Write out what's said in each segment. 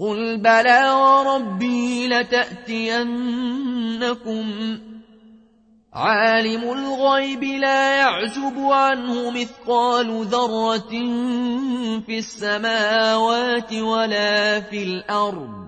قل بلى وربي لتأتينكم عالم الغيب لا يعزب عنه مثقال ذرة في السماوات ولا في الأرض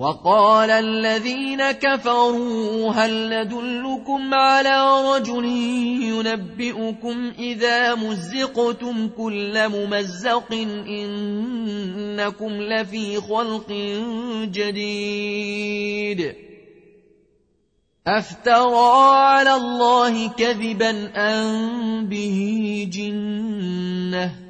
وقال الذين كفروا هل ندلكم على رجل ينبئكم إذا مزقتم كل ممزق إنكم لفي خلق جديد أفترى على الله كذبا أن به جنة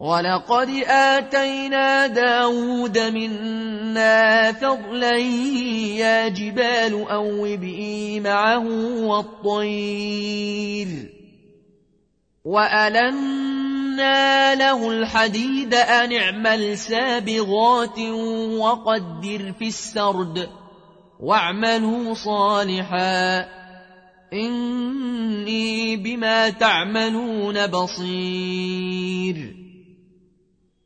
ولقد آتينا داود منا فضلا يا جبال أوبئي معه والطير وألنا له الحديد أن اعمل سابغات وقدر في السرد واعملوا صالحا إني بما تعملون بصير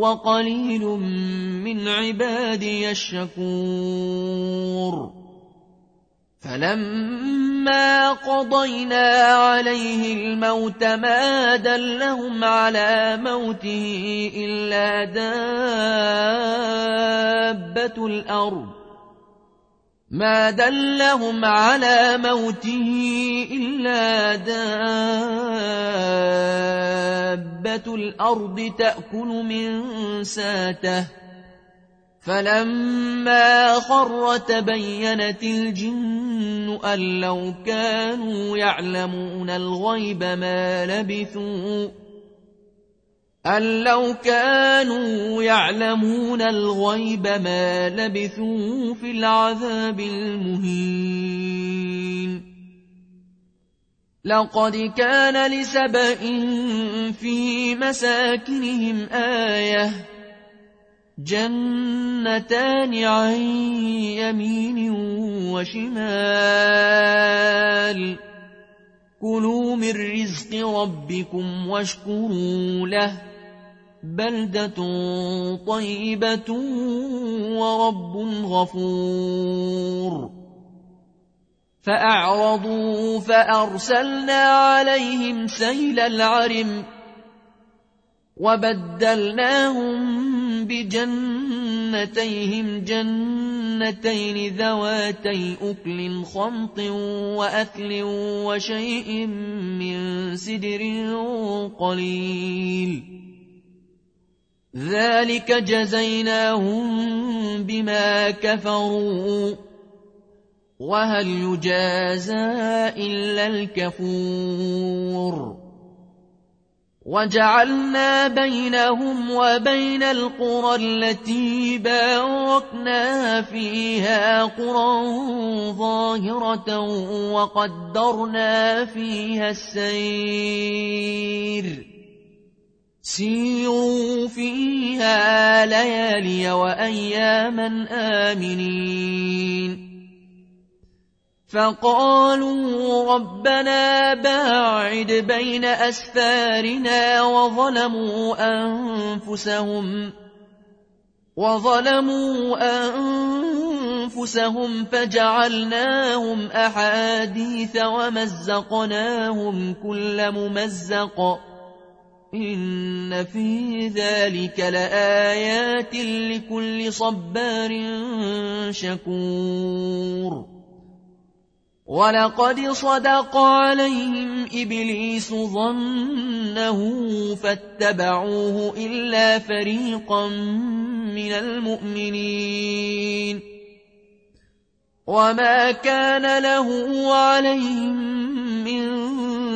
وقليل من عبادي الشكور فلما قضينا عليه الموت ما دلهم على موته إلا دابة الأرض. ما دلهم على موته إلا دابة الأرض تأكل من ساته فلما خر تبينت الجن أن لو كانوا يعلمون الغيب ما لبثوا أن لو كانوا يعلمون الغيب ما لبثوا في العذاب المهين. لقد كان لسبإ في مساكنهم آية جنتان عن يمين وشمال. كلوا من رزق ربكم واشكروا له بلدة طيبة ورب غفور. فأعرضوا فأرسلنا عليهم سيل العرم وبدلناهم بجنتيهم جنتين ذواتي أكل خمط وأكل وشيء من سدر قليل. ذلك جزيناهم بما كفروا وهل يجازى إلا الكفور وجعلنا بينهم وبين القرى التي باركنا فيها قرى ظاهرة وقدرنا فيها السير سيروا فيها ليالي وأياما آمنين فقالوا ربنا باعد بين أسفارنا وظلموا أنفسهم وظلموا أنفسهم فجعلناهم أحاديث ومزقناهم كل ممزق إن في ذلك لآيات لكل صبار شكور. ولقد صدق عليهم إبليس ظنه فاتبعوه إلا فريقا من المؤمنين. وما كان له عليهم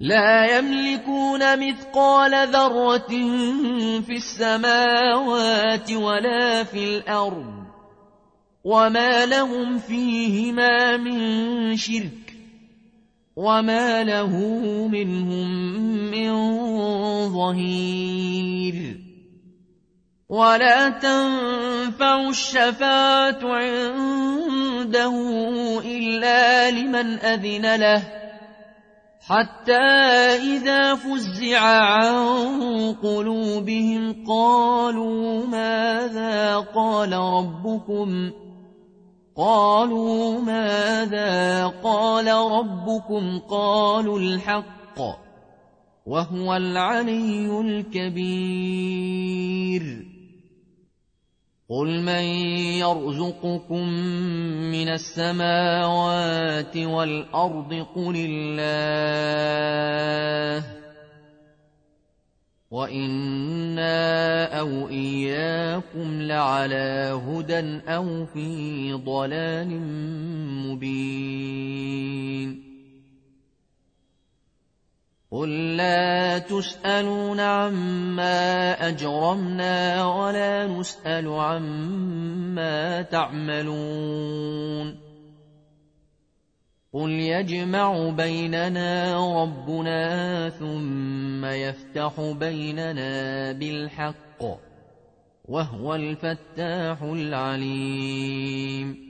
لا يملكون مثقال ذرة في السماوات ولا في الأرض وما لهم فيهما من شرك وما له منهم من ظهير ولا تنفع الشفاعة عنده إلا لمن أذن له حتى إذا فزع عن قلوبهم قالوا ماذا قال ربكم؟ قالوا ماذا قال ربكم؟ قالوا الحق وهو العلي الكبير. قل من يرزقكم من السماوات والأرض قل الله وإنا أو إياكم لعلى هدى أو في ضلال مبين قل لا تسألون عما أجرمنا ولا نسأل عما تعملون قل يجمع بيننا ربنا ثم يفتح بيننا بالحق وهو الفتاح العليم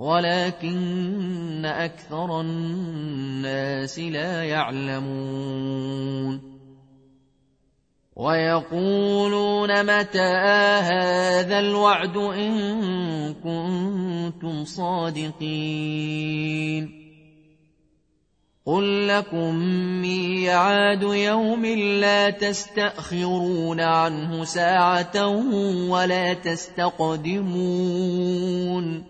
ولكن أكثر الناس لا يعلمون. ويقولون متى هذا الوعد إن كنتم صادقين. قل لكم ميعاد يوم لا تستأخرون عنه ساعة ولا تستقدمون.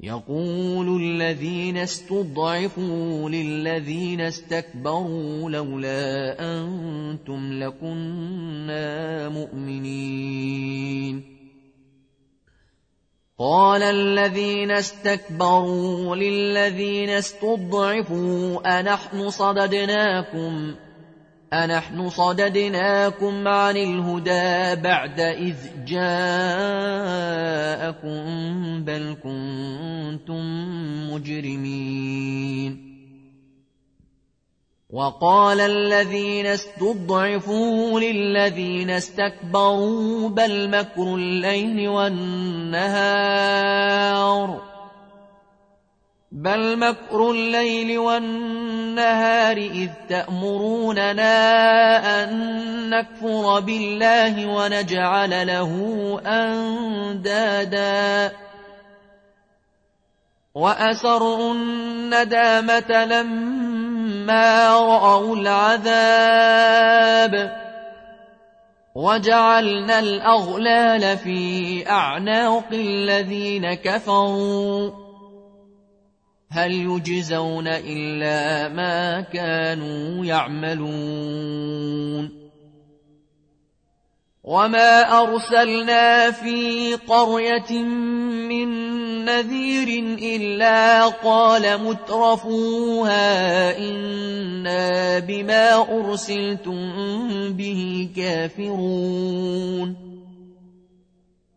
يقول الذين استضعفوا للذين استكبروا لولا أنتم لكنا مؤمنين. قال الذين استكبروا للذين استضعفوا أنحن صددناكم أنحن صددناكم عن الهدى بعد إذ جاءكم بل كنتم مجرمين وقال الذين استضعفوا للذين استكبروا بل مكر الليل والنهار بل مكر الليل والنهار إذ تأمروننا أن نكفر بالله ونجعل له أندادا وأسروا الندامة لما رأوا العذاب وجعلنا الأغلال في أعناق الذين كفروا هل يجزون إلا ما كانوا يعملون وما أرسلنا في قرية من نذير إلا قال مترفوها إنا بما أرسلتم به كافرون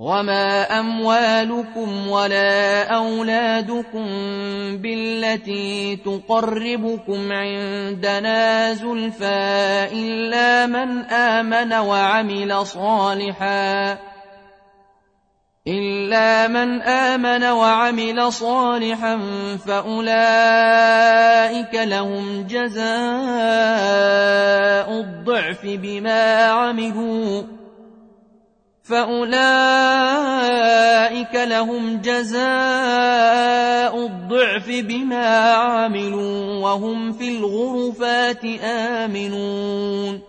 وما اموالكم ولا اولادكم بالتي تقربكم عندنا زلفى الا من امن وعمل صالحا إلا من آمن وعمل صالحا فأولئك لهم جزاء الضعف بما عملوا فأولئك لهم جزاء الضعف بما عملوا وهم في الغرفات آمنون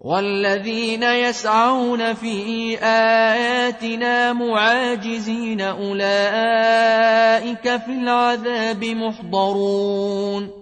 والذين يسعون في آياتنا معاجزين أولئك في العذاب محضرون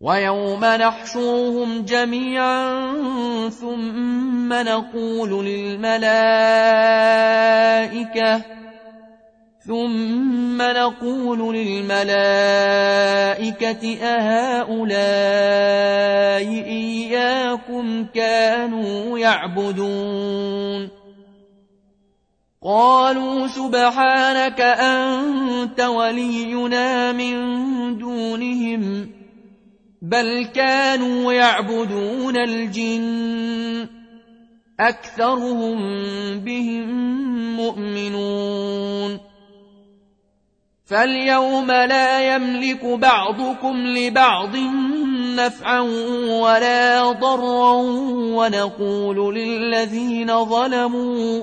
ويوم نحشرهم جميعا ثم نقول للملائكة ثم نقول للملائكة أهؤلاء إياكم كانوا يعبدون قالوا سبحانك أنت ولينا من دونهم بل كانوا يعبدون الجن أكثرهم بهم مؤمنون فاليوم لا يملك بعضكم لبعض نفعا ولا ضرا ونقول للذين ظلموا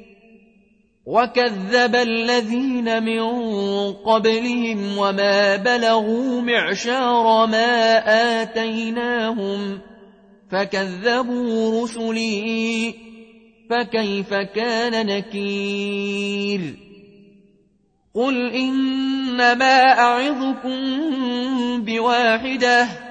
وكذب الذين من قبلهم وما بلغوا معشار ما آتيناهم فكذبوا رسلي فكيف كان نكير قل إنما أعظكم بواحده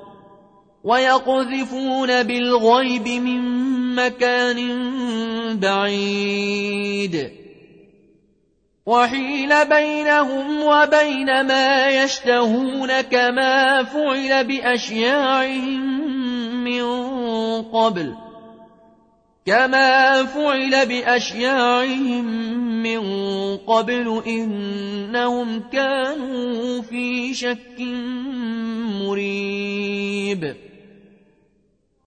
ويقذفون بالغيب من مكان بعيد. وحيل بينهم وبين ما يشتهون كما فعل بأشياعهم من قبل. كما فعل بأشياعهم من قبل إنهم كانوا في شك مريب.